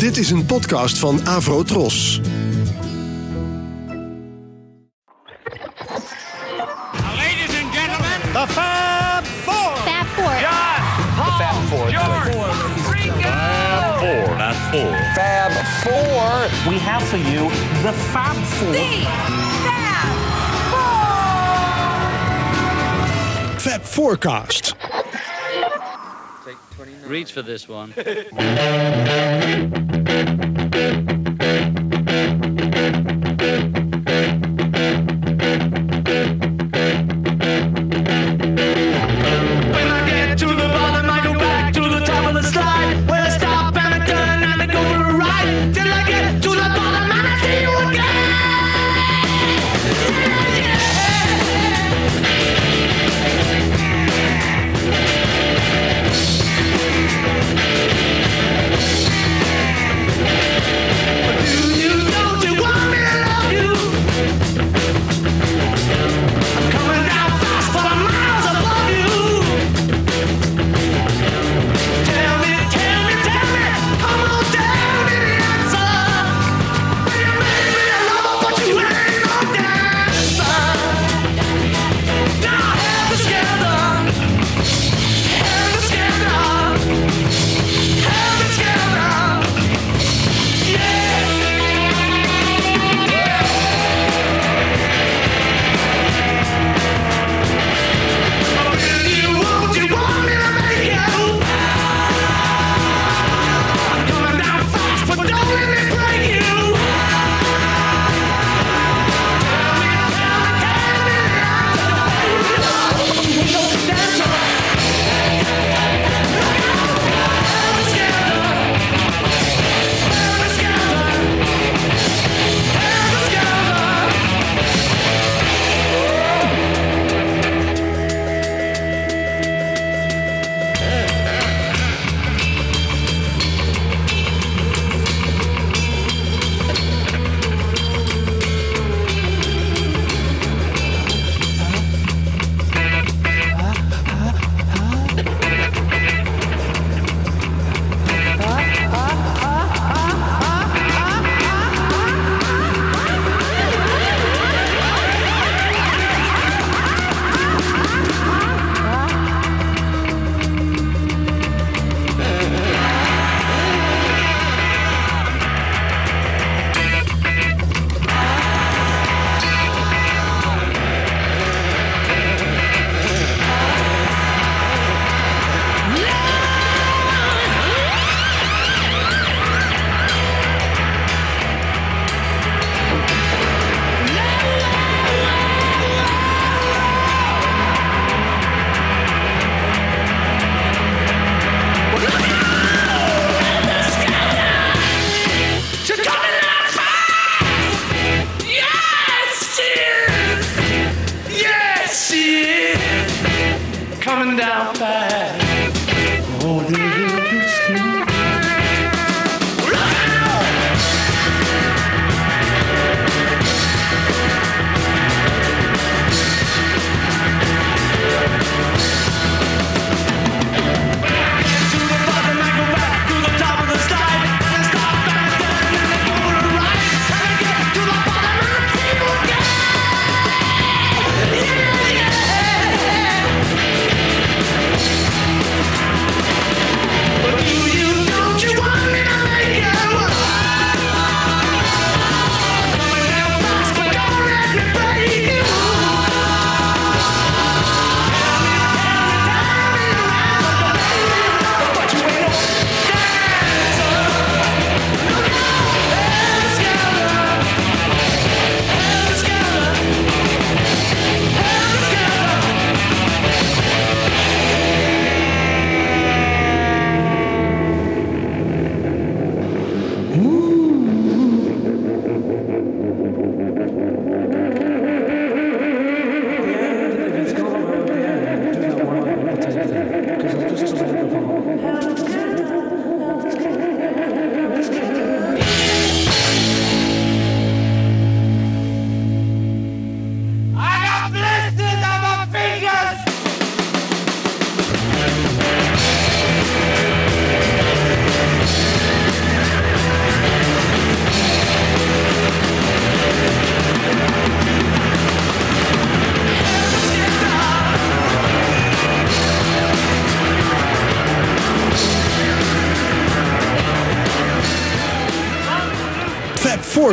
Dit is een podcast van Avro Tros. Ladies and gentlemen, The Fab Four. Fab Four. John, Paul, Fab Four. George, Ringo. Four. Not four. Fab Four. We have for you the Fab Four. Fab Forecast. Reach for this one. Thank you.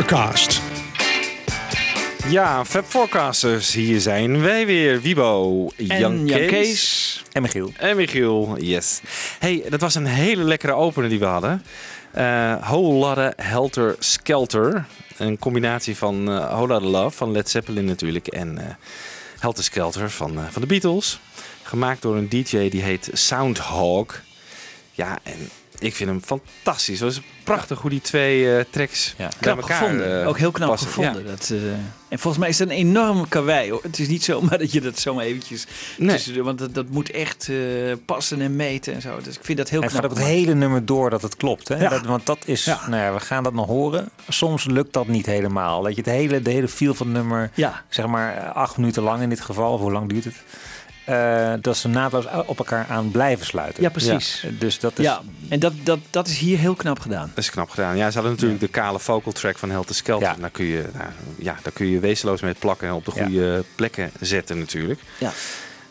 Forecast. Ja, Fab Forecasters, hier zijn wij weer. Wibo, Jan, Jan Kees. Kees. en Michiel. En Michiel, yes. Hey, dat was een hele lekkere opener die we hadden. Eh Whole Lotta Helter Skelter. Een combinatie van eh Whole Lotta Love van Led Zeppelin natuurlijk en eh Helter Skelter van, eh, van de Beatles. Gemaakt door een DJ die heet Soundhog. Ja, en ik vind hem fantastisch. Het was prachtig hoe die twee eh, tracks bij Knap elkaar gevonden. eh, Ook heel knap passen. gevonden. Ja. Dat, eh, en volgens mij is het een enorme karwei. Hoor. Het is niet zomaar dat je dat zomaar eventjes... Nee. tussen- want dat, dat moet echt eh, passen en meten en zo. Dus ik vind dat heel Het knap. gaat ook het hele nummer door dat het klopt. Hè? Ja. Dat, want dat is, Ja. nou ja, we gaan dat nog horen. Soms lukt dat niet helemaal. Dat je het hele, de hele feel van het nummer, Ja, zeg maar acht minuten lang in dit geval, of hoe lang duurt het? Eh, dat ze naadloos op elkaar aan blijven sluiten. ja precies. Dus dat is, Ja, en dat, dat, dat is hier heel knap gedaan. Dat is knap gedaan. Ja, ze hadden natuurlijk de kale vocal track van Helter Skelter. Ja. Daar kun je, nou, ja, daar kun je wezenloos mee plakken en op de Ja. goede plekken zetten natuurlijk. Ja.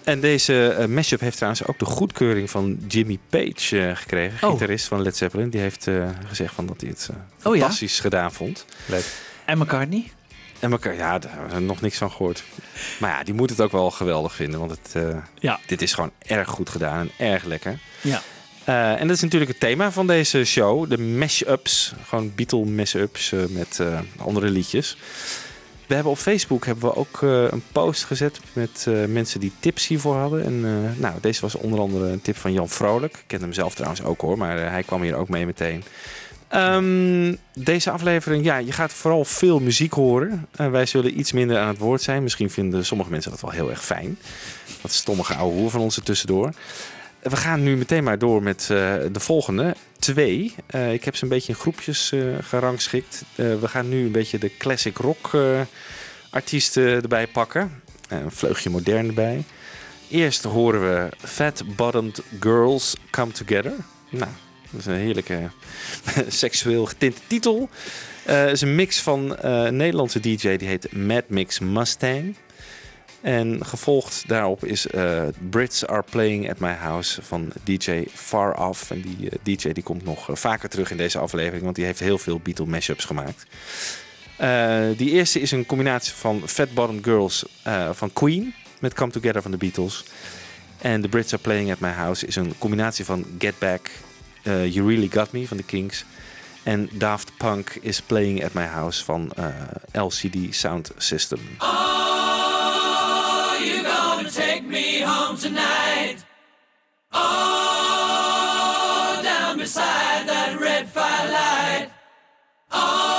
En deze eh, mashup heeft trouwens ook de goedkeuring van Jimmy Page eh, gekregen, Oh. gitarist van Led Zeppelin. Die heeft eh, gezegd van dat hij het eh, Oh ja? fantastisch gedaan vond. leuk. En McCartney? En elkaar, ja, daar hebben we nog niks van gehoord. Maar ja, die moet het ook wel geweldig vinden, want het, eh, Ja. dit is gewoon erg goed gedaan en erg lekker. Ja. Eh, en dat is natuurlijk het thema van deze show. De mash-ups. Gewoon Beatle mash-ups eh, met andere liedjes. We hebben op Facebook hebben we ook een post gezet met mensen die tips hiervoor hadden. En nou, deze was onder andere een tip van Jan Vrolijk. Ik ken hem zelf trouwens ook hoor, maar hij kwam hier ook mee meteen. Ehm, deze aflevering, ja, je gaat vooral veel muziek horen. Eh, wij zullen iets minder aan het woord zijn. Misschien vinden sommige mensen dat wel heel erg fijn. Dat stommige ouwe hoer van ons er tussendoor. We gaan nu meteen maar door met eh, de volgende. Twee. Eh, ik heb ze een beetje in groepjes eh, gerangschikt. Eh, we gaan nu een beetje de classic rock eh, artiesten erbij pakken. Eh, een vleugje modern erbij. Eerst horen we Fat Bottomed Girls Come Together. Nou, dat is een heerlijke seksueel getinte titel. Eh, Het is een mix van eh, een Nederlandse DJ die heet Mad Mix Mustang. En gevolgd daarop is eh, Brits Are Playing at My House van DJ Far Off. En die eh, DJ die komt nog eh, vaker terug in deze aflevering, want die heeft heel veel Beatle mashups gemaakt. Eh, die eerste is een combinatie van Fat Bottom Girls eh, van Queen met Come Together van de Beatles. En The Brits Are Playing at My House is een combinatie van Get Back, eh, You Really Got Me van de Kings. En Daft Punk is Playing at My House van eh, LCD Sound System. you gonna take me home tonight? Oh, down beside that red firelight. Oh,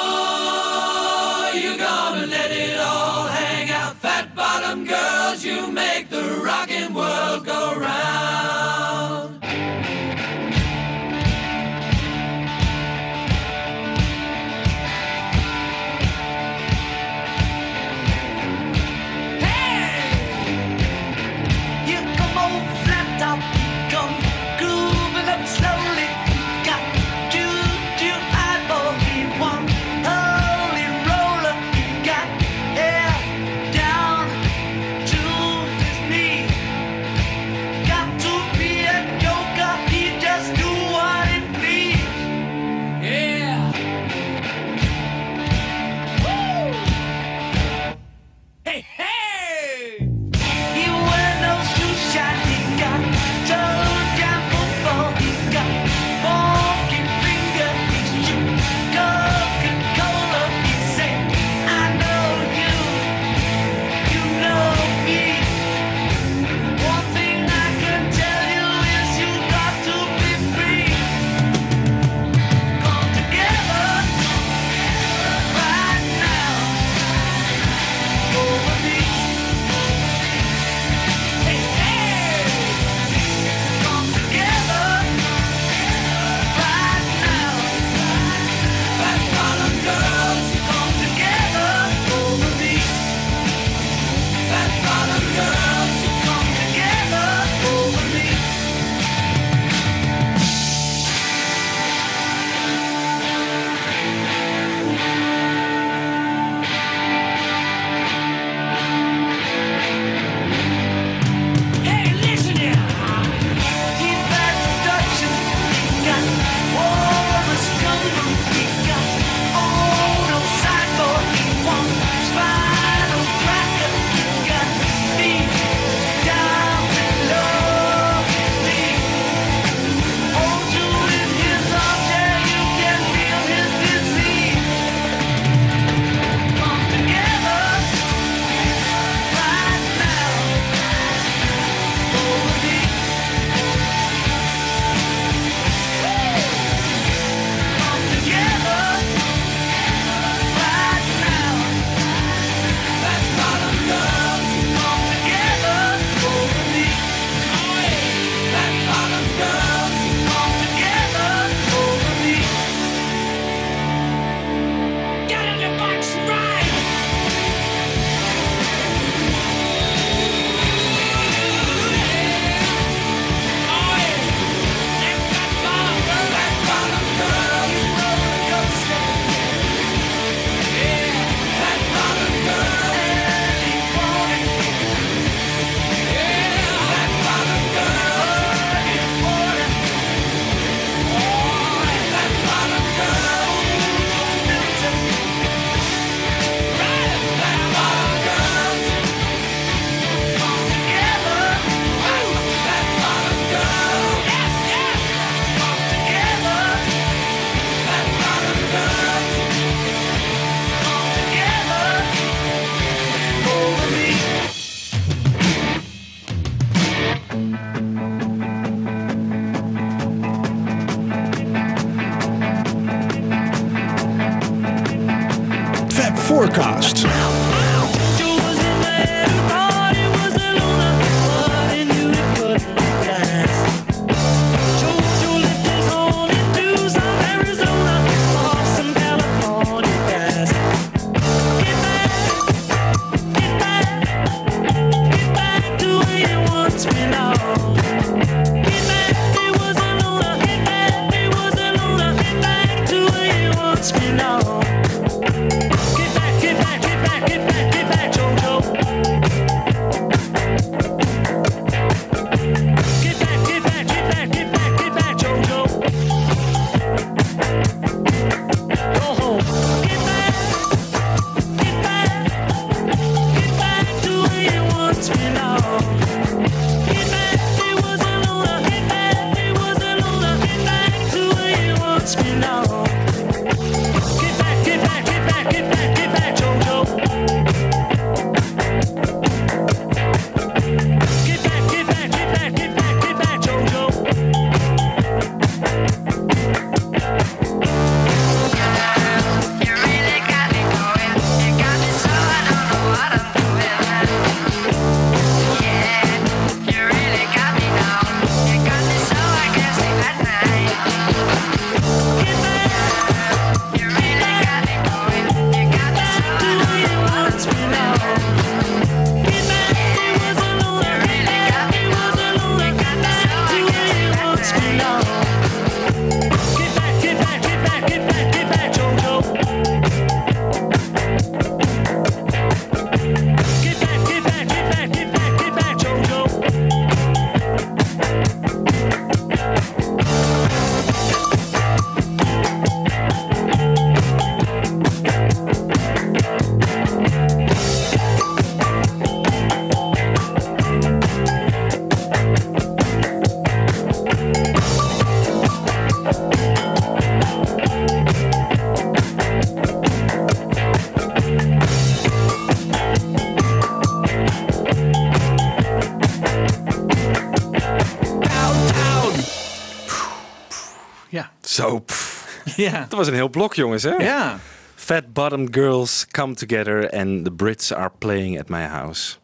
Ja. dat was een heel blok, jongens, hè? Ja. Fat Bottom Girls Come Together and the Brits Are Playing at My House.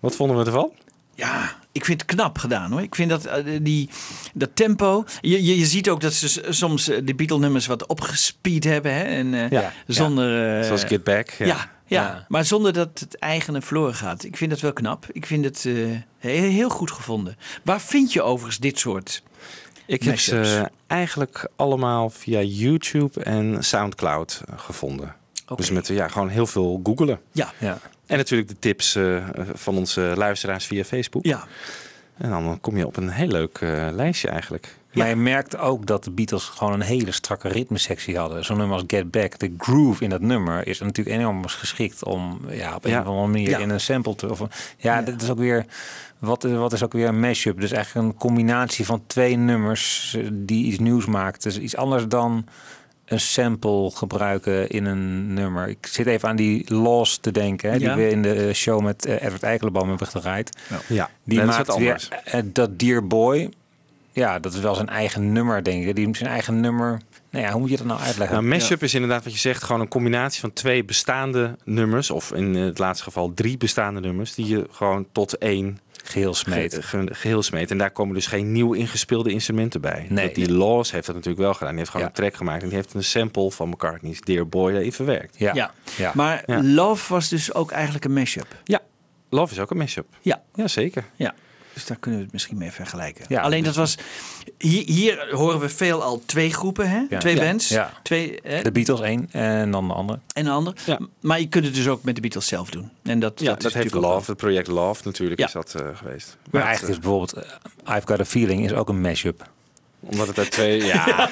Wat vonden we ervan? Ja, ik vind het knap gedaan hoor. Ik vind dat eh, die, dat tempo. Je, je, je ziet ook dat ze soms eh, de Beatle-nummers wat opgespeed hebben. Hè? En, eh, Ja. Zonder. Zoals Get Back. Ja. Ja, Ja. maar zonder dat het eigene verloren gaat. Ik vind dat wel knap. Ik vind het heel, heel goed gevonden. Waar vind je overigens dit soort? Ik heb ze eigenlijk allemaal via YouTube en Soundcloud eh, gevonden. Dus met ja, gewoon heel veel googelen. Ja, Ja. En natuurlijk de tips eh, van onze luisteraars via Facebook. ja. En dan kom je op een heel leuk eh, lijstje eigenlijk. Maar je merkt ook dat de Beatles gewoon een hele strakke ritmesectie hadden. Zo'n nummer als Get Back, de groove in dat nummer is natuurlijk enorm geschikt om ja, op een Ja. of andere manier Ja. in een sample te. Of, ja, dat is ook weer. Wat, is- wat is ook weer een mashup? Dus eigenlijk een combinatie van twee nummers eh, die iets nieuws maakt. Dus iets anders dan een sample gebruiken in een nummer. Ik zit even aan die Lost te denken, hè, Ja. die we in de eh, show met eh, Edward Eikelenboom hebben gedraaid. Ja, Die dat maakt wat weer anders. eh, dat Dear Boy. Ja, dat is wel zijn eigen nummer, denk ik. Die heeft zijn eigen nummer. Nou ja, hoe moet je dat nou uitleggen? Nou, mashup is inderdaad wat je zegt, gewoon een combinatie van twee bestaande nummers, of in het laatste geval drie bestaande nummers, die je gewoon tot één Geheel smeet. ge- ge- geheel smeet. En daar komen dus geen nieuw ingespeelde instrumenten bij. Nee. Dat die Laws heeft dat natuurlijk wel gedaan. Die heeft gewoon Ja. een track gemaakt en die heeft een sample van McCartney's Dear Boy daarin verwerkt. Ja. Ja. Ja. Maar Ja. Love was dus ook eigenlijk een mashup. Ja, Love is ook een mashup. Ja. Ja, zeker. Ja. Dus daar kunnen we het misschien mee vergelijken. Ja, Alleen dus- dat was. Hier, hier horen we veel al twee groepen, hè? Ja. Twee Ja. bands. Ja. Twee, hè? De Beatles één en dan de andere. en een ander. Ja. Maar je kunt het dus ook met de Beatles zelf doen. En dat, Ja, dat, is heeft Love, het project Love natuurlijk, Ja. is dat eh, geweest. Maar eigenlijk is bijvoorbeeld eh, I've Got a Feeling is ook een mashup. Omdat het uit twee... Ja,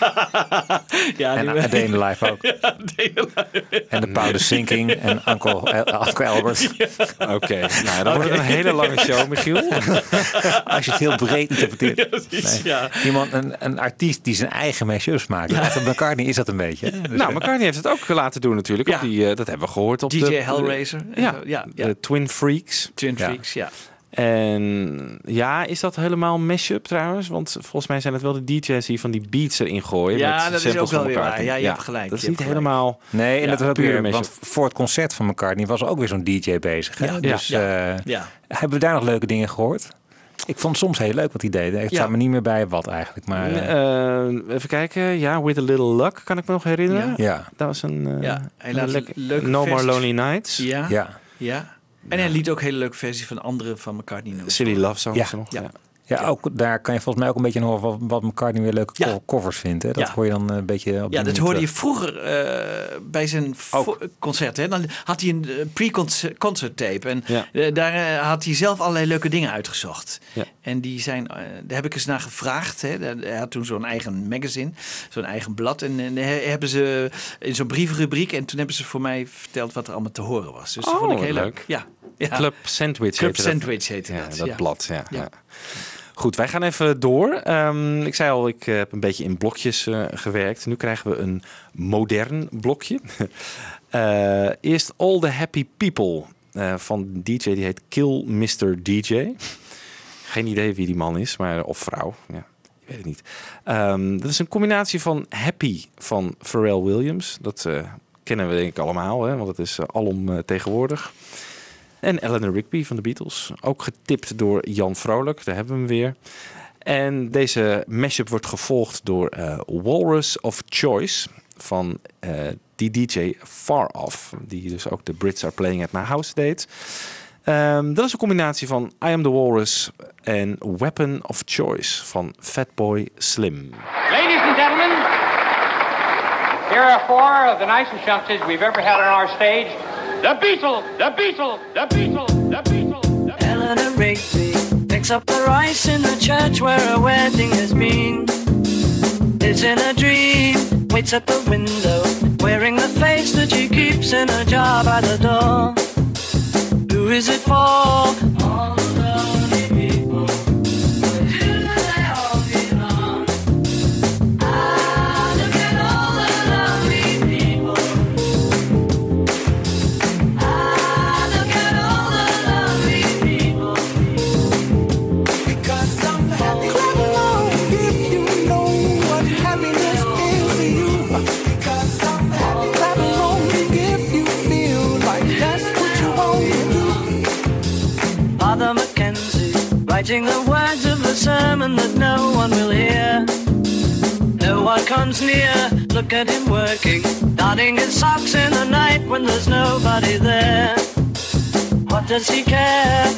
Ja, En in the Life ook. En de Powder Sinking en Uncle, El- Uncle Albert. oké. Nou, dan wordt het een hele lange show, Michiel. Als je het heel breed interpreteert. Nee. ja. Iemand, een, een artiest die zijn eigen mashups maakt. Eigenlijk McCartney is dat een beetje. hè? Dus, nou, eh, McCartney heeft het ook laten doen natuurlijk. Ja. Op die, eh, dat hebben we gehoord op DJ de... Hellraiser. Ja, ja, ja. de Twin Freaks. Twin Ja. Freaks, ja. En ja, is dat helemaal mashup trouwens? Want volgens mij zijn het wel de DJ's die van die beats erin gooien. Ja, met dat is ook wel weer waar. Ja, je hebt gelijk, Dat is niet helemaal... Nee, en Ja, dat pure weer, mashup. want voor het concert van McCartney was er ook weer zo'n DJ bezig. Hè? Ja, dus ja, eh, ja. hebben we daar nog leuke dingen gehoord? Ik vond het soms heel leuk wat hij deed. Het Ja. me niet meer bij wat eigenlijk. Maar eh, Eh, even kijken. Ja, With a Little Luck kan ik me nog herinneren. Ja. ja, Dat was een... eh, Ja, een lekker- leuke No More Lonely Nights. Ja, ja. ja. En hij liet ook hele leuke versies van andere van McCartney nummers. Silly Love Songs Ja. nog. Ja. Ja. Ja, ook daar kan je volgens mij ook een beetje horen wat, wat McCartney weer leuke Ja. covers vindt. Hè? Dat Ja. hoor je dan een beetje op Ja, dat hoorde je vroeger eh, bij zijn concert. Hè? Dan had hij een eh, pre-concert tape. En Ja. eh, daar eh, had hij zelf allerlei leuke dingen uitgezocht. En die zijn, eh, daar heb ik eens naar gevraagd. Hè? Hij had toen zo'n eigen magazine, zo'n eigen blad. En, en he- hebben ze in zo'n brievenrubriek. En toen hebben ze voor mij verteld wat er allemaal te horen was. Dus dat Oh, vond ik wat heel leuk. leuk. Ja. Ja. Club Sandwich Club heette dat. Sandwich heette Ja, dat. dat ja. blad. Ja, Ja. Goed, wij gaan even door. Ehm, ik zei al, ik eh, heb een beetje in blokjes eh, gewerkt. Nu krijgen we een modern blokje. Eh, eerst All the Happy People eh, van DJ die heet Kill Mr. DJ. Geen idee wie die man is, maar of vrouw. Ja, ik weet het niet. Ehm, dat is een combinatie van Happy van Pharrell Williams. Dat eh, kennen we denk ik allemaal, hè, want het is eh, alom eh, tegenwoordig. En Eleanor Rigby van de Beatles. Ook getipt door Jan Vrolijk. Daar hebben we hem weer. En deze mashup wordt gevolgd door Walrus of Choice van die DJ Far Off. Die dus ook de Brits Are Playing at My House deed. Ehm, dat is een combinatie van I Am The Walrus en Weapon of Choice van Fatboy Slim. Ladies and gentlemen, here are four of the nicest youngsters we've ever had on our stage. The Beatles, the Beatles, the Beatles, the Beatles, the Beatles. Eleanor Rigby picks up the rice in the church where a wedding has been. Is in a dream, waits at the window, wearing the face that she keeps in a jar by the door. Is it for? Writing the words of the sermon that no one will hear. No one comes near, look at him working, darting his socks in the night when there's nobody there. What does he care?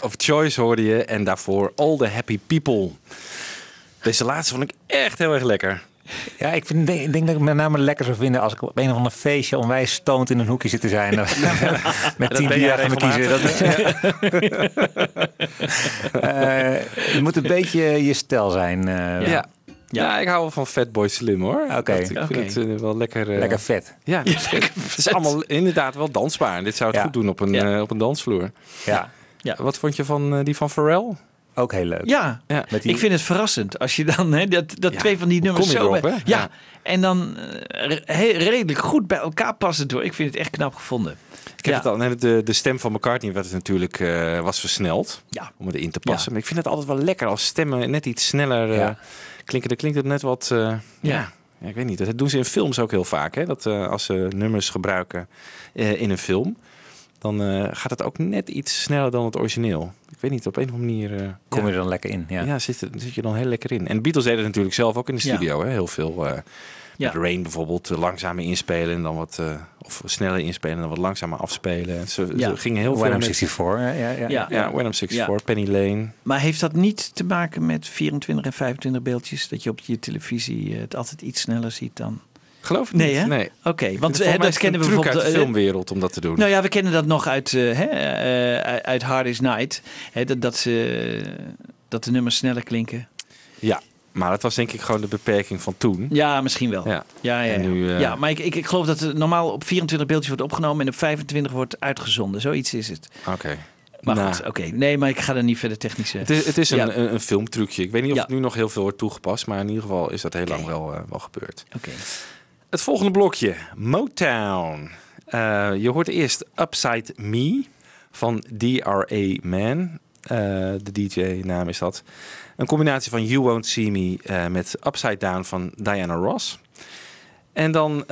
Of Choice hoorde je. En daarvoor All the Happy People. Deze laatste vond ik echt heel erg lekker. Ja, ik, vind, denk, ik denk dat ik met name lekker zou vinden als ik op een of ander feestje onwijs stoned in een hoekje zit te zijn. met tien bier me kiezen. Dat, Eh, het moet een beetje je stijl zijn. eh, Ja. Ja. ik hou wel van Fatboy Slim hoor. Oké. Ik vind het eh, wel lekker. eh, Lekker vet. Ja, het is allemaal inderdaad wel dansbaar. En dit zou het Ja. goed doen op een, Ja. op een dansvloer. Ja, Wat vond je van eh, die van Pharrell? ook heel leuk. Ja, Ja. Met die- ik vind het verrassend als je dan hè, dat, dat Ja, twee van die hoe nummers kom je zo... erop, ja. Ja. en dan eh, he- redelijk goed bij elkaar passen door. Ik vind het echt knap gevonden. Ik heb Ja. het al, net de, de stem van McCartney werd het natuurlijk, eh, was versneld. Ja. Om het erin te passen. Ja. Maar ik vind het altijd wel lekker als stemmen net iets sneller Ja. klinken. Dan klinkt het net wat... eh, ja. Ja. Ja, ik weet niet. Dat doen ze in films ook heel vaak. Hè? Dat eh, als ze nummers gebruiken eh, in een film... dan eh, gaat het ook net iets sneller dan het origineel. Ik weet niet, op een of andere manier... eh, Kom ja. je er dan lekker in. Ja. Ja, zit, zit je dan heel lekker in. En de Beatles deden het natuurlijk zelf ook in de Ja. studio. Hè? Heel veel. eh Ja. Met Rain bijvoorbeeld langzamer inspelen en dan wat eh, of sneller inspelen en dan wat langzamer afspelen. En ze, Ja. ze gingen heel veel When I'm met- 64. Ja, ja, ja. Ja. Ja, When I'm 64, Penny Lane. Maar heeft dat niet te maken met 24 en 25 beeldjes? Dat je op je televisie het altijd iets sneller ziet dan... Geloof ik Nee, niet. hè? Nee. Oké, want Want hè, dat dat kennen we uit bijvoorbeeld... de eh, filmwereld om dat te doen. Nou ja, we kennen dat nog uit, eh, hè, eh, uit Hard Day's Night. Hè, dat, dat, ze, dat de nummers sneller klinken. Ja, maar dat was denk ik gewoon de beperking van toen. Ja, misschien wel. Ja. Ja, ja, ja. En nu, eh, ja maar ik, ik, ik geloof dat het normaal op 24 beeldjes wordt opgenomen en op 25 wordt uitgezonden. Zoiets is het. Oké. Maar Nou, goed, oké. Nee, maar ik ga er niet verder technische... Het is, het is een, Ja. een, een filmtrucje. Ik weet niet of het nu nog heel veel wordt toegepast, maar in ieder geval is dat heel lang wel, eh, wel gebeurd. Oké. Het volgende blokje, Motown. Eh, je hoort eerst Upside Me van DRA Man. eh, de DJ-naam is dat. Een combinatie van You Won't See Me eh, met Upside Down van Diana Ross. En dan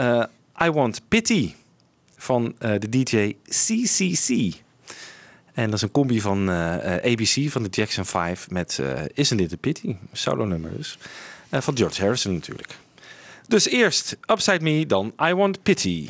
I Want Pity van de DJ CCC. En dat is een combi van ABC van de Jackson 5 met Isn't It a Pity? Solo nummer dus. Van George Harrison natuurlijk. Dus eerst Upside Me, dan I Want Pity.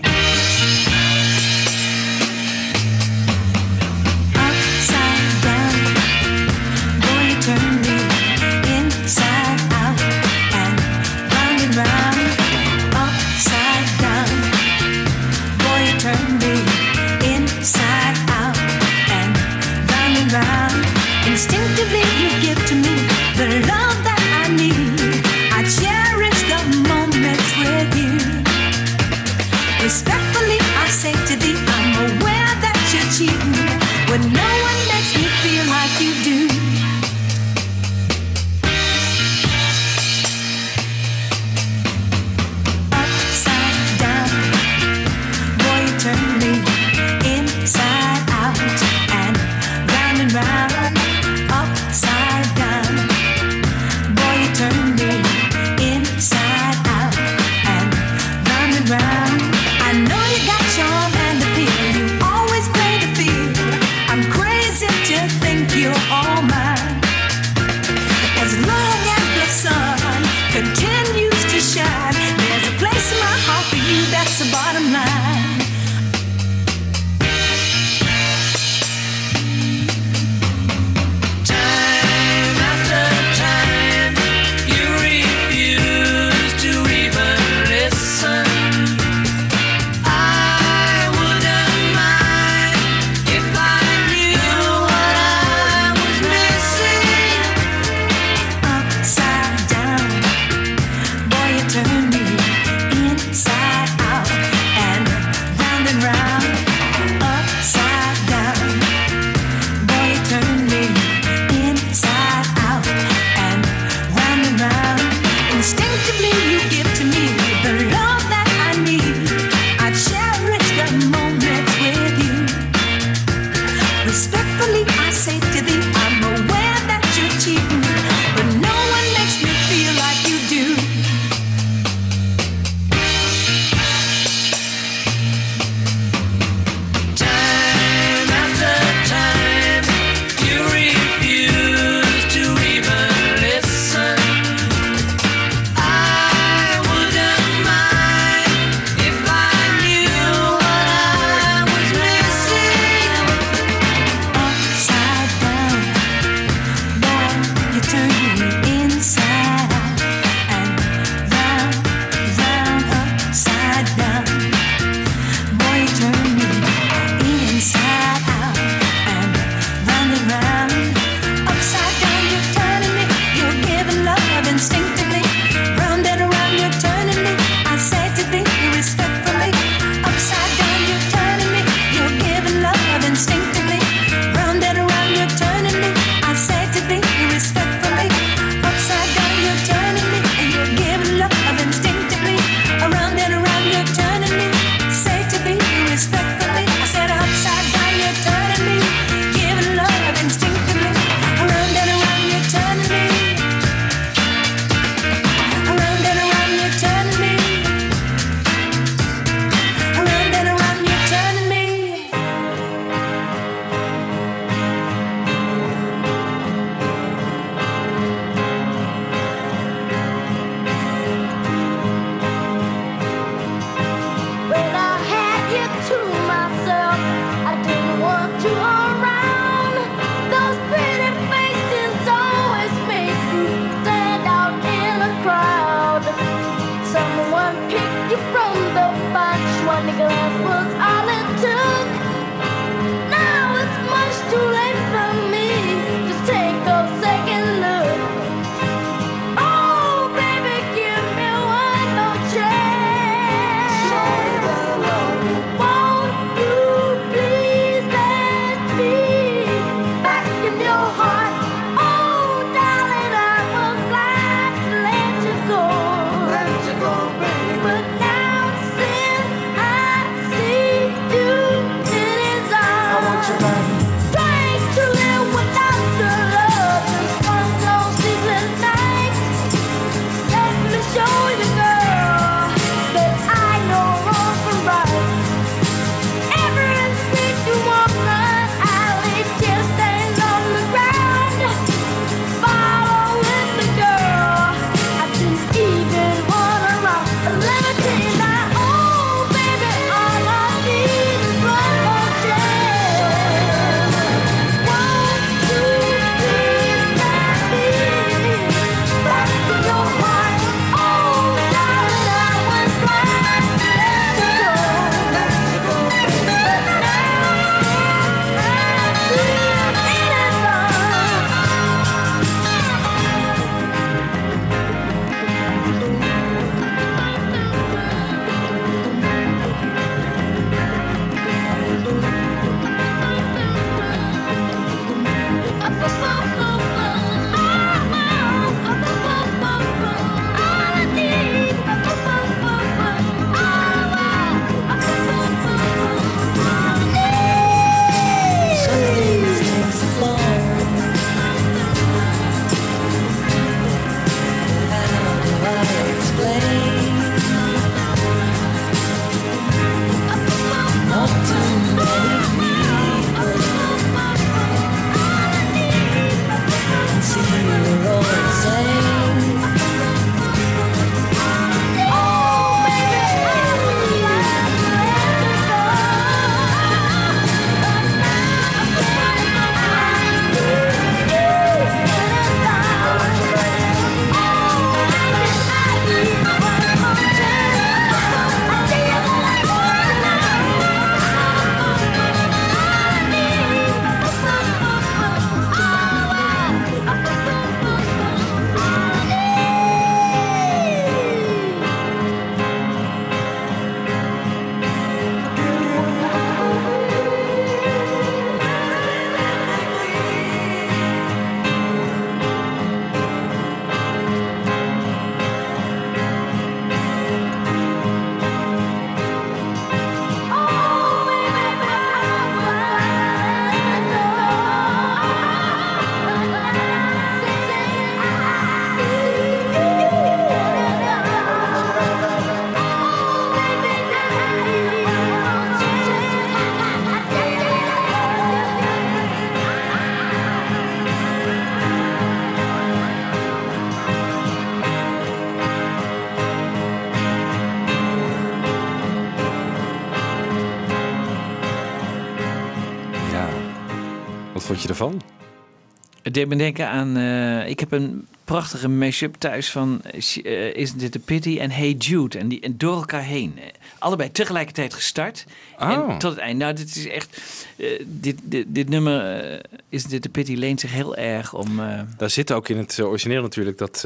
Het deed me denken aan... eh, ik heb een prachtige mashup thuis van eh, Isn't It a Pity en Hey Jude. En, die, en door elkaar heen. Allebei tegelijkertijd gestart. Oh. En tot het eind. Nou, dit is echt... eh, dit, dit, dit nummer, eh, Isn't It a Pity, leent zich heel erg om... Daar zit ook in het origineel natuurlijk dat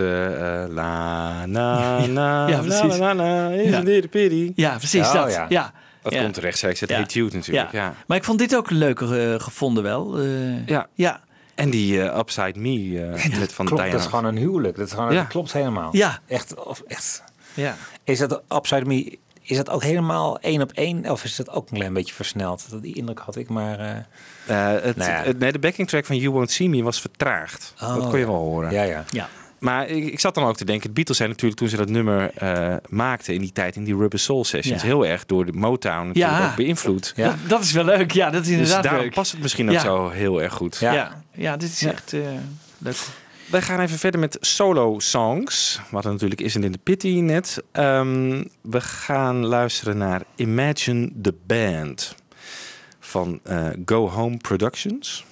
la na na Ja, na precies. na na is Ja. een de pity. ja, precies Oh, dat. ja. Ja. Dat Ja. komt rechtstreeks uit Ja. Hey Jude natuurlijk. Ja. Maar ik vond dit ook leuker gevonden wel. Ja. ja. En die eh, Upside Me eh, met van Klopt, Diana. dat is gewoon een huwelijk. Dat, is gewoon, Ja. dat klopt helemaal. Ja. Echt, of echt. Ja. Is dat Upside Me, is dat ook helemaal één op één? Of is dat ook een klein beetje versneld? Dat- Die indruk had ik, maar... eh, Eh, het, Nou ja. het- nee, de backing track van You Won't See Me was vertraagd. Oh, dat kon je wel horen. ja, ja. ja. Maar ik, ik zat dan ook te denken, de Beatles zijn natuurlijk toen ze dat nummer eh, maakten in die tijd in die Rubber Soul Sessions Ja. heel erg door de Motown natuurlijk Ja. ook beïnvloed. Ja. Dat, dat is wel leuk. Ja, dat is Dus inderdaad daarom leuk. past het misschien ook Ja. zo heel erg goed. Ja. Ja. Ja. dit is Ja. echt eh, leuk. Wij gaan even verder met solo songs. Wat er natuurlijk is in de Pity net. Ehm, we gaan luisteren naar Imagine the Band van eh, Go Home Productions.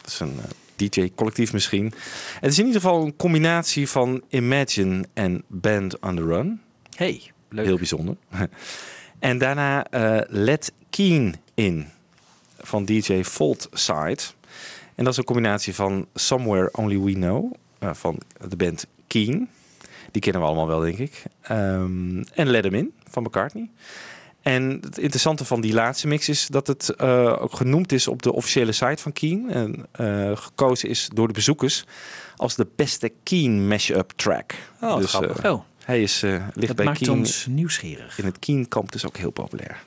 Dat is een DJ-collectief misschien. Het is in ieder geval een combinatie van Imagine en Band on the Run. Hey, leuk. Heel bijzonder. en daarna eh, Let Keen In van DJ Fault Side. En dat is een combinatie van Somewhere Only We Know eh, van de band Keen. Die kennen we allemaal wel, denk ik. Ehm, en Let 'Em In van McCartney. En het interessante van die laatste mix is dat het eh, ook genoemd is op de officiële site van Keen. En eh, gekozen is door de bezoekers als de beste Keen mashup track. Oh, wat grappig. eh, Oh, hij is, ligt dat bij maakt Keen ons nieuwsgierig. in het Keen kamp dus ook heel populair.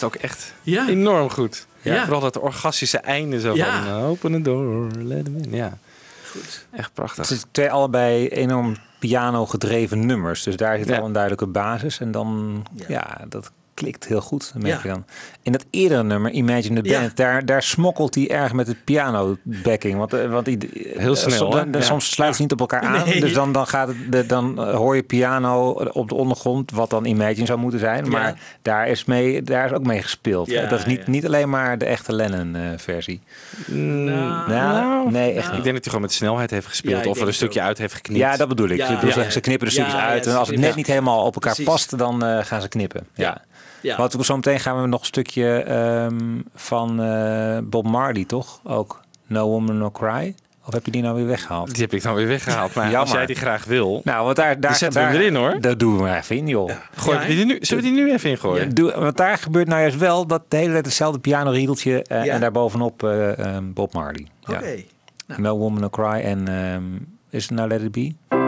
Past ook echt Ja. enorm goed. Ja. Ja. Vooral dat orgastische einde zo Ja. van uh, open the door, let him in. Ja, Goed. echt prachtig. Het is twee allebei enorm piano gedreven nummers. Dus daar zit Ja. al een duidelijke basis. En dan, Ja. ja, dat klikt heel goed, merk Ja. je dan. In dat eerdere nummer, Imagine the Ja. Band, daar, daar smokkelt hij erg met het piano backing. Want, eh, want die, Heel snel, Soms, dan- Ja. soms sluit het niet op elkaar aan. Nee. Dus dan, dan, gaat het, de, dan eh, hoor je piano op de ondergrond, wat dan Imagine zou moeten zijn. Maar Ja. daar, is mee, daar is ook mee gespeeld. Ja, dat is niet, ja. niet alleen maar de echte Lennon-versie. Nou, nou, nee, echt Ik denk dat hij gewoon met snelheid heeft gespeeld. Of er een stukje ook. uit heeft geknipt. Ja, dat bedoel ik. Ja, Ze- ja. ze knippen de stukjes uit. En als het net niet helemaal op elkaar Precies. past, dan eh, gaan ze knippen. Ja. Ja. Want zo meteen gaan we nog een stukje ehm, van eh, Bob Marley, toch? Ook No Woman No Cry. Of heb je die nou weer weggehaald? Die heb ik dan weer weggehaald. Maar als jij die graag wil, Nou, want daar, daar, zetten we daar, hem erin, hoor. Dat doen we maar even in, joh. gooi Ja, die nu, zullen we die nu even ingooien? Doe, want daar gebeurt nou juist wel dat de hele tijd hetzelfde pianoriedeltje eh, Ja. en daarbovenop eh ehm, Bob Marley. Ja. Oké. No Woman No Cry en ehm, is het nou Let It Be?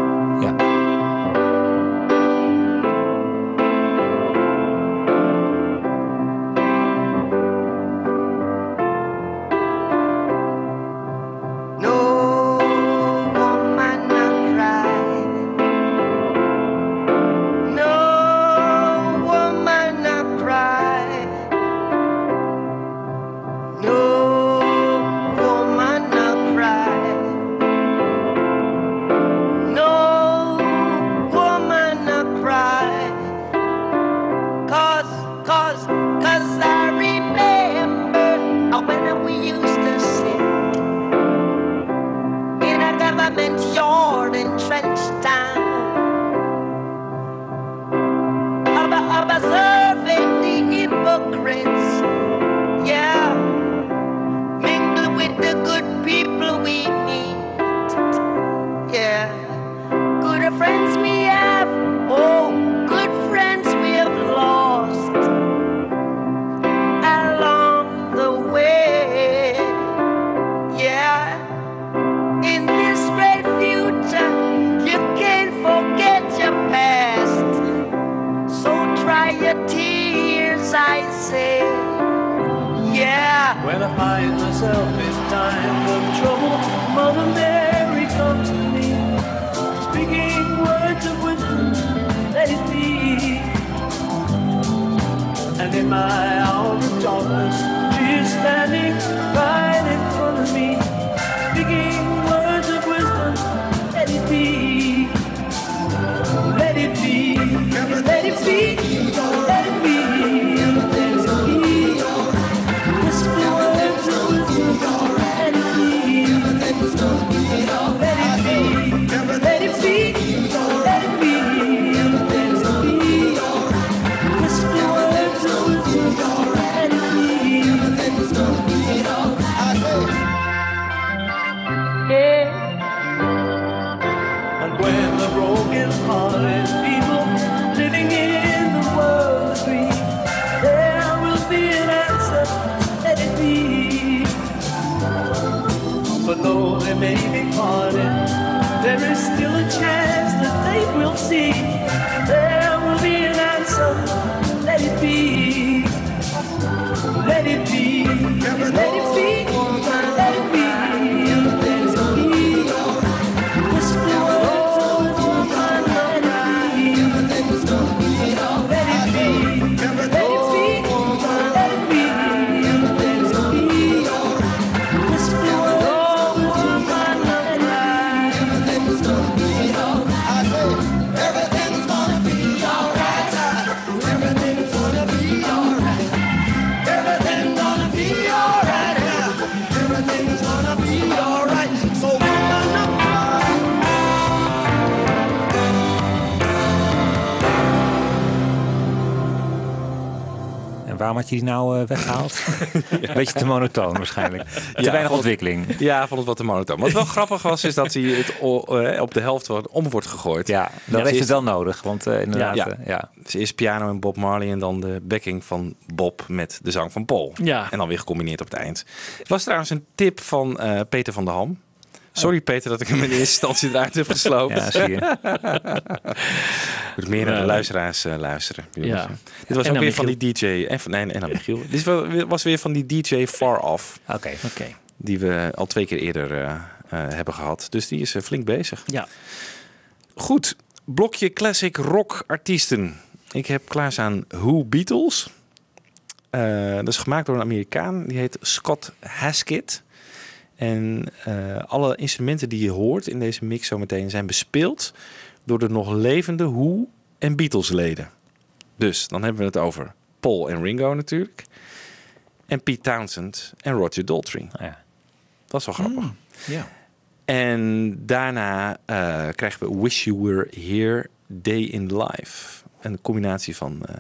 Waarom had je die nou eh, weggehaald? Een beetje te monotoon waarschijnlijk. Te Ja, weinig vond- ontwikkeling. Ja, vond het wat te monotoon. Wat wel grappig was, is dat hij het eh, op de helft wordt- om wordt gegooid. Ja, dat Ja, heeft het wel nodig. Want eh, inderdaad, Ja. ja. Dus eerst piano en Bob Marley en dan de backing van Bob met de zang van Paul. Ja. En dan weer gecombineerd op het eind. Het was trouwens een tip van eh, Peter van der Ham. Sorry Peter dat ik hem in eerste instantie eruit heb geslopen. ja, zie je. moet meer naar de luisteraars eh, luisteren. Ja. Dit was En ook weer van die DJ. En, van, nee, en dan Michiel. Dit was- was weer van die DJ Far Off. Oké. Oké. Die we al twee keer eerder eh, eh, hebben gehad. Dus die is flink bezig. Ja. Goed, blokje classic rock artiesten. Ik heb klaarstaan Who Beatles. Eh, dat is gemaakt door een Amerikaan. Die heet Scott Haskett. En eh, alle instrumenten die je hoort in deze mix zometeen zijn bespeeld door de nog levende Who en Beatles leden. Dus dan hebben we het over Paul en Ringo natuurlijk. En Pete Townsend en Roger Daltrey. Ja. Dat is wel grappig. Ja. En daarna eh, krijgen we Wish You Were Here Day in Life. Een combinatie van eh,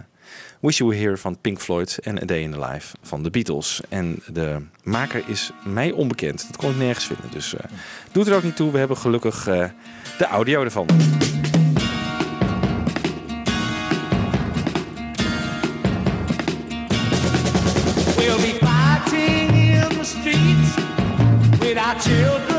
Wish You Were Here van Pink Floyd en A Day in the Life van de Beatles. En de maker is mij onbekend. Dat kon ik nergens vinden. Dus eh doet er ook niet toe. We hebben gelukkig eh, de audio ervan. We'll be fighting in the streets with our children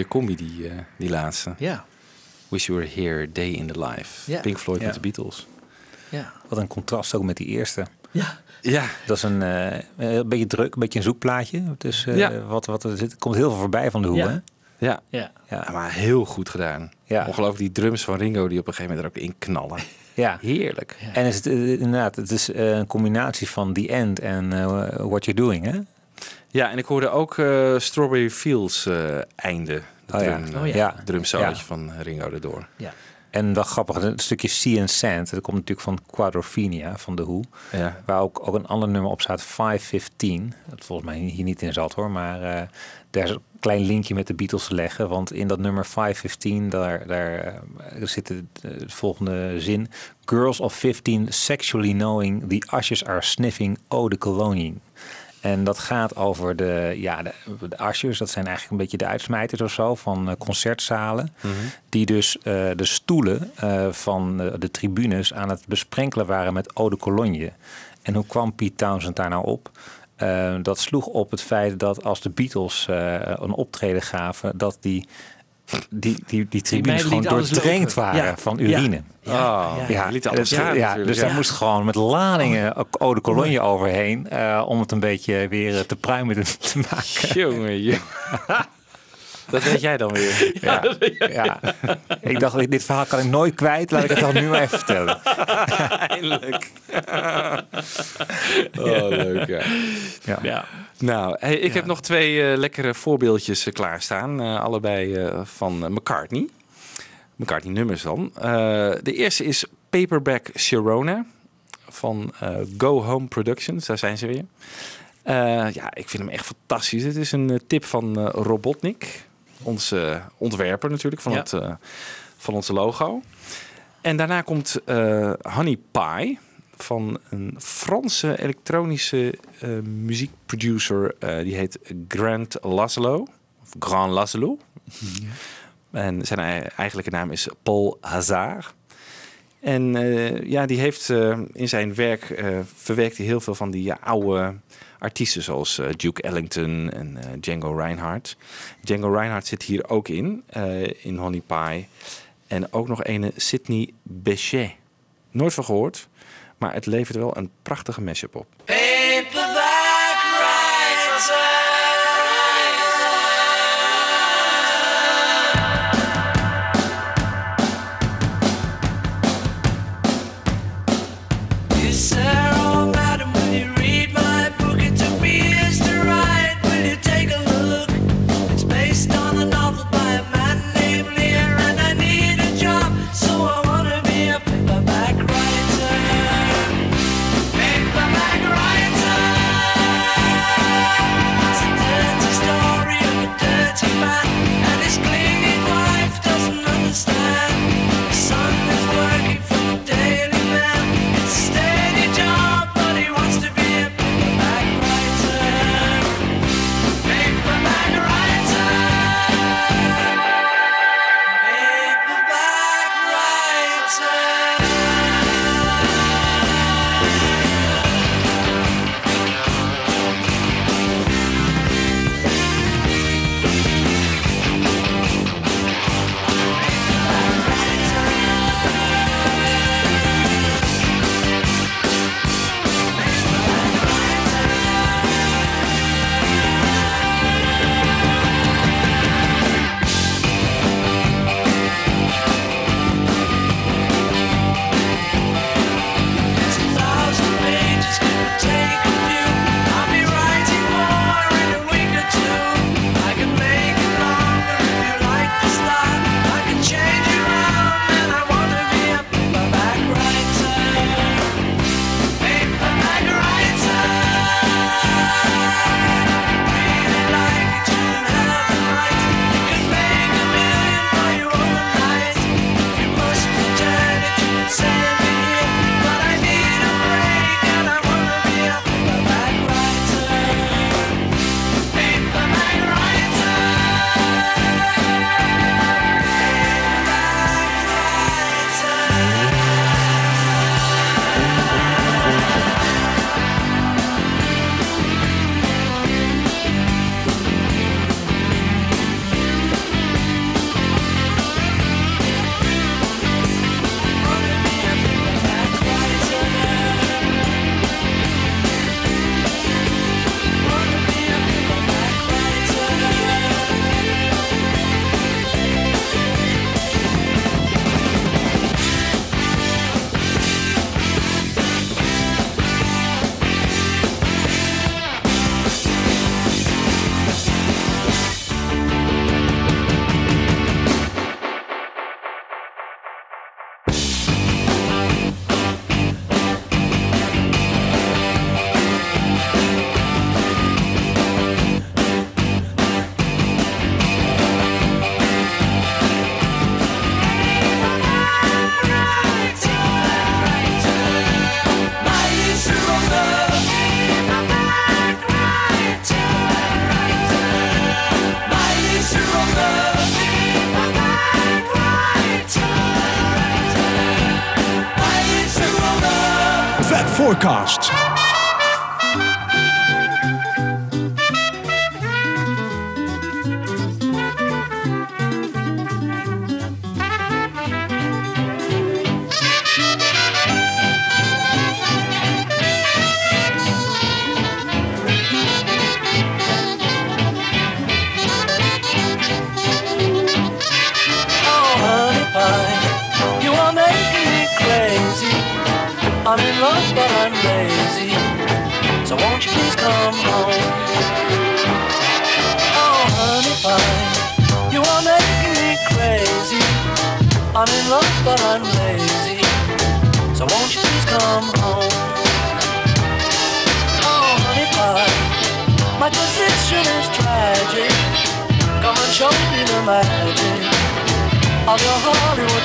mooie combi die, eh, die laatste. Ja, Wish You Were Here, Day in the Life. Ja. Pink Floyd Ja. met de Beatles. ja. Wat een contrast ook met die eerste. Ja, Ja, Dat is een, eh, een beetje druk, een beetje een zoekplaatje. Dus eh, Ja. wat, wat er zit, komt heel veel voorbij van de hoe. Ja. Hè? ja. ja. Ja. Maar heel goed gedaan. Ja. Ongelooflijk die drums van Ringo die op een gegeven moment er ook in knallen. Ja. Heerlijk. En is het, inderdaad, het is eh, een combinatie van The End en eh, What You're Doing, hè? Ja, en ik hoorde ook eh, Strawberry Fields eh, einde. De Oh ja. drum, Oh ja. eh, Ja. drumsolootje Ja. van Ringo erdoor. ja. En wel grappig, een stukje Sea and Sand. Dat komt natuurlijk van Quadrophenia, van de Who. Ja. Waar ook, ook een ander nummer op staat, 515. Dat volgens mij hier niet in zat hoor. Maar eh, daar is een klein linkje met de Beatles te leggen. Want in dat nummer 515, daar, daar eh, zit de, de volgende zin. Girls of 15 sexually knowing the ushers are sniffing eau de cologne. En dat gaat over de, ja, de, de ushers. Dat zijn eigenlijk een beetje de uitsmijters of zo van eh, concertzalen. Die dus eh, de stoelen eh, van de tribunes aan het besprenkelen waren met eau de cologne. En hoe kwam Pete Townsend daar nou op? Dat sloeg op het feit dat als de Beatles een optreden gaven, dat die, die, die, die tribunes gewoon doordrenkt waren Ja. van Ja. urine. Ja, Ja, liet alles gaan ja, dus ja. daar moest gewoon met ladingen eau de cologne overheen eh, om het een beetje weer eh, te pruimen te maken. Jongen, jongen. Dat weet jij dan weer. Ja, ja. Ik dacht, dit verhaal kan ik nooit kwijt. Laat ik het dan nu maar even vertellen. Eindelijk. Oh, leuk, ja. Ja. ja. Nou, hey, ik heb nog twee eh, lekkere voorbeeldjes eh, klaarstaan. Eh, allebei eh, van McCartney. McCartney nummers dan. Eh, de eerste is Paperback Sharona van eh, Go Home Productions. Daar zijn ze weer. Eh, ja, ik vind hem echt fantastisch. Het is een tip van eh, Robotnik. Onze ontwerper natuurlijk van, Ja. het, eh, van onze logo. En daarna komt eh, Honey Pie van een Franse elektronische eh, muziekproducer. die heet Grant Laszlo. Of Grand Laszlo. En zijn ei- eigenlijke naam is Paul Hazard. En ja, die heeft in zijn werk verwerkt hij heel veel van die oude artiesten zoals eh, Duke Ellington en eh, Django Reinhardt. Django Reinhardt zit hier ook in, eh, in Honey Pie. En ook nog een Sydney Bechet. Nooit van gehoord, maar het levert wel een prachtige mashup op.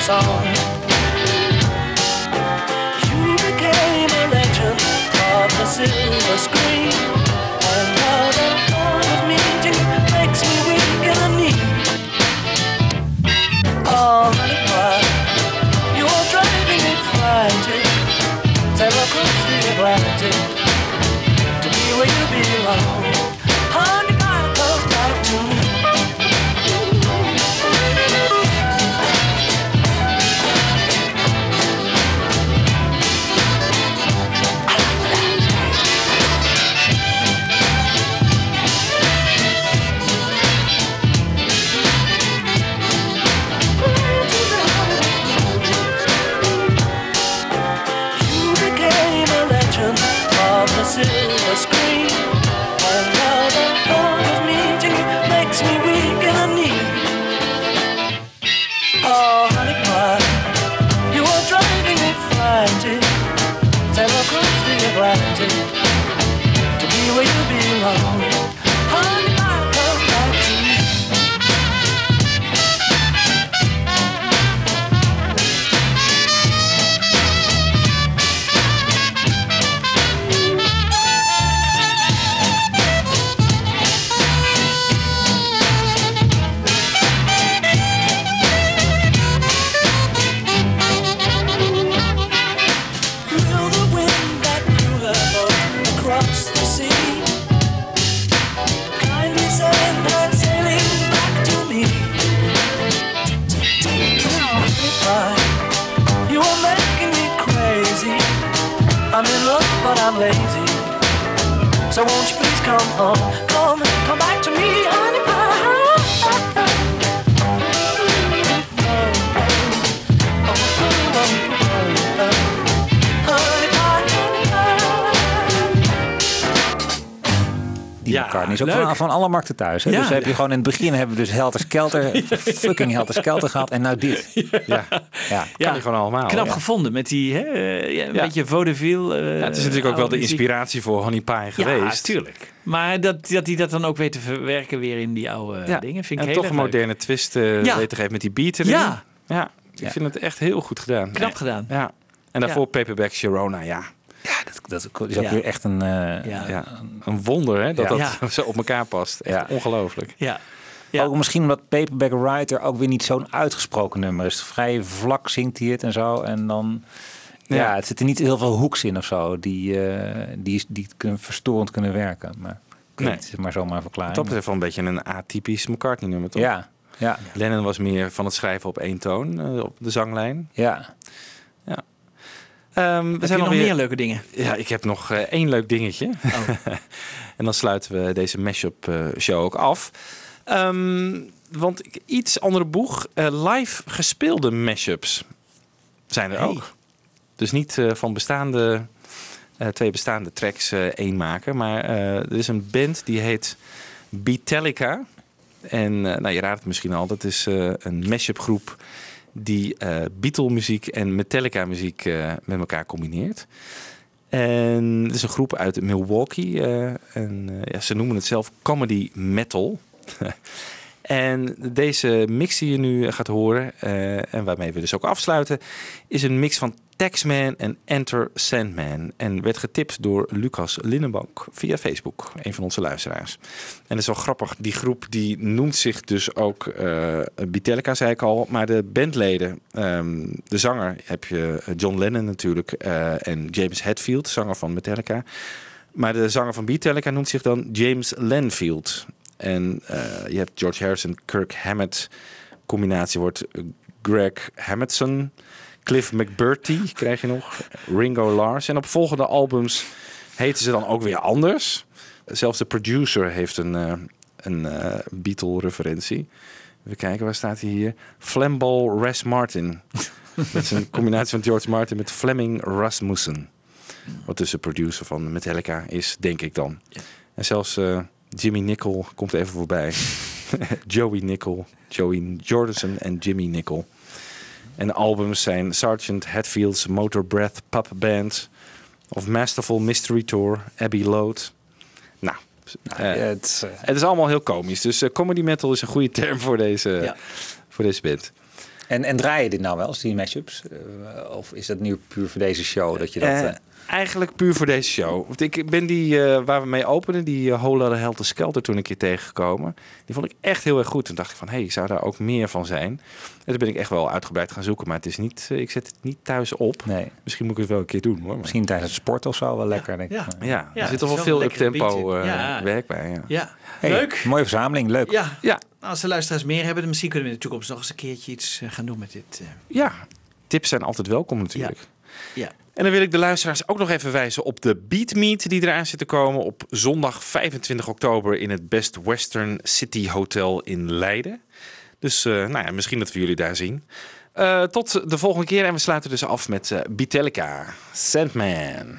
song. Oh, van, alle markten thuis. Hè? Ja. Dus heb je gewoon in het begin hebben we dus Helter Skelter, fucking Helter Skelter gehad. En nou dit. Ja, Ja. kan je gewoon allemaal. Knap ja. gevonden met die, hè, eh, een Ja. beetje vaudeville. eh, Ja, het is natuurlijk ook wel de inspiratie voor Honey Pie geweest. Ja, tuurlijk. Maar dat, dat hij dat dan ook weet te verwerken weer in die oude Ja. dingen, vind ik en toch een leuk. moderne twist eh Ja. weten te geven met die beat erin. Ja. ja. Ik Ja. vind het echt heel goed gedaan. Knap gedaan. Ja. En daarvoor Paperback Sharona, ja. Ja, dat, dat is ook Ja. weer echt een... eh, Ja. Een wonder hè, dat Ja. dat zo op elkaar past. Echt Ja. ongelooflijk. Ja. Ja. Ook misschien omdat Paperback Writer ook weer niet zo'n uitgesproken nummer is. Vrij vlak zingt hij het en zo. En dan... Ja, Ja. het zitten niet heel veel hoeks in of zo. Die, eh, die, die kunnen verstorend kunnen werken. Maar Nee. het is maar zomaar verklaring. Dat betreft wel een beetje een atypisch McCartney nummer, toch? Ja, ja, Lennon was meer van het schrijven op één toon, eh, op de zanglijn. ja. Ehm, we Heb je zijn nog meer leuke dingen? Ja, ik heb nog eh, één leuk dingetje. Oh. en dan sluiten we deze mashup eh show ook af. Ehm, want iets andere boeg. eh, live gespeelde mashups zijn er Hey. ook. Dus niet van bestaande, twee bestaande tracks één maken. Maar er is een band die heet Beatallica. En nou, je raadt het misschien al. Dat is een mashup groep die eh Beatle muziek en Metallica muziek eh, met elkaar combineert. En het is een groep uit Milwaukee. eh, en ja, ze noemen het zelf comedy metal. en deze mix die je nu gaat horen, en waarmee we dus ook afsluiten, is een mix van Taxman en Enter Sandman. En werd getipt door Lucas Linnenbank via Facebook, een van onze luisteraars. En dat is wel grappig, die groep die noemt zich dus ook eh Beatallica, zei ik al. Maar de bandleden, ehm, de zanger heb je John Lennon natuurlijk eh, en James Hetfield, zanger van Metallica. Maar de zanger van Beatallica noemt zich dan James Lenfield. En eh, je hebt George Harrison, Kirk Hammett. Combinatie wordt eh, Greg Hamilton. Cliff McBurty krijg je nog. Ringo Lars. En op volgende albums heten ze dan ook weer anders. Zelfs de producer heeft een, eh, een eh, Beatle-referentie. Even kijken, waar staat hij hier? Flamball Ras Martin. Dat is een combinatie van George Martin met Fleming Rasmussen. Wat dus de producer van Metallica is, denk ik dan. En zelfs eh, Jimmy Nickel komt even voorbij. Joey Nickel, Joey Jordison en Jimmy Nickel. En de albums zijn Sergeant Hatfield's Motor Breath Pup Band... of Masterful Mystery Tour, Abbey Load. Nou, eh, het is, eh, het is allemaal heel komisch. Dus eh, comedy metal is een goede term voor deze, Ja. voor deze band. En, en draai je dit nou wel eens, die mashups? Of is dat nu puur voor deze show dat je dat... Eigenlijk puur voor deze show. Want ik ben die eh, waar we mee openen, die uh, Hola Helter Skelter toen een keer tegengekomen. Die vond ik echt heel erg goed. Toen dacht ik van, hé, hey, zou daar ook meer van zijn? En toen ben ik echt wel uitgebreid gaan zoeken. Maar het is niet, eh, ik zet het niet thuis op. nee, Misschien moet ik het wel een keer doen hoor. Maar- misschien tijdens het sport of zo wel lekker. Denk ik. Ja. Ja, Ja, er zit toch wel veel up-tempo eh, Ja. werk bij. Ja. Ja, Hey, leuk. Mooie verzameling, leuk. Ja, ja, als de luisteraars meer hebben, dan misschien kunnen we in de toekomst nog eens een keertje iets gaan doen met dit. eh. ja, tips zijn altijd welkom natuurlijk. Ja. En dan wil ik de luisteraars ook nog even wijzen op de Beat Meet die eraan zit te komen op zondag 25 oktober in het Best Western City Hotel in Leiden. Dus eh, nou ja, misschien dat we jullie daar zien. Eh, tot de volgende keer en we sluiten dus af met eh Beatallica, Sandman.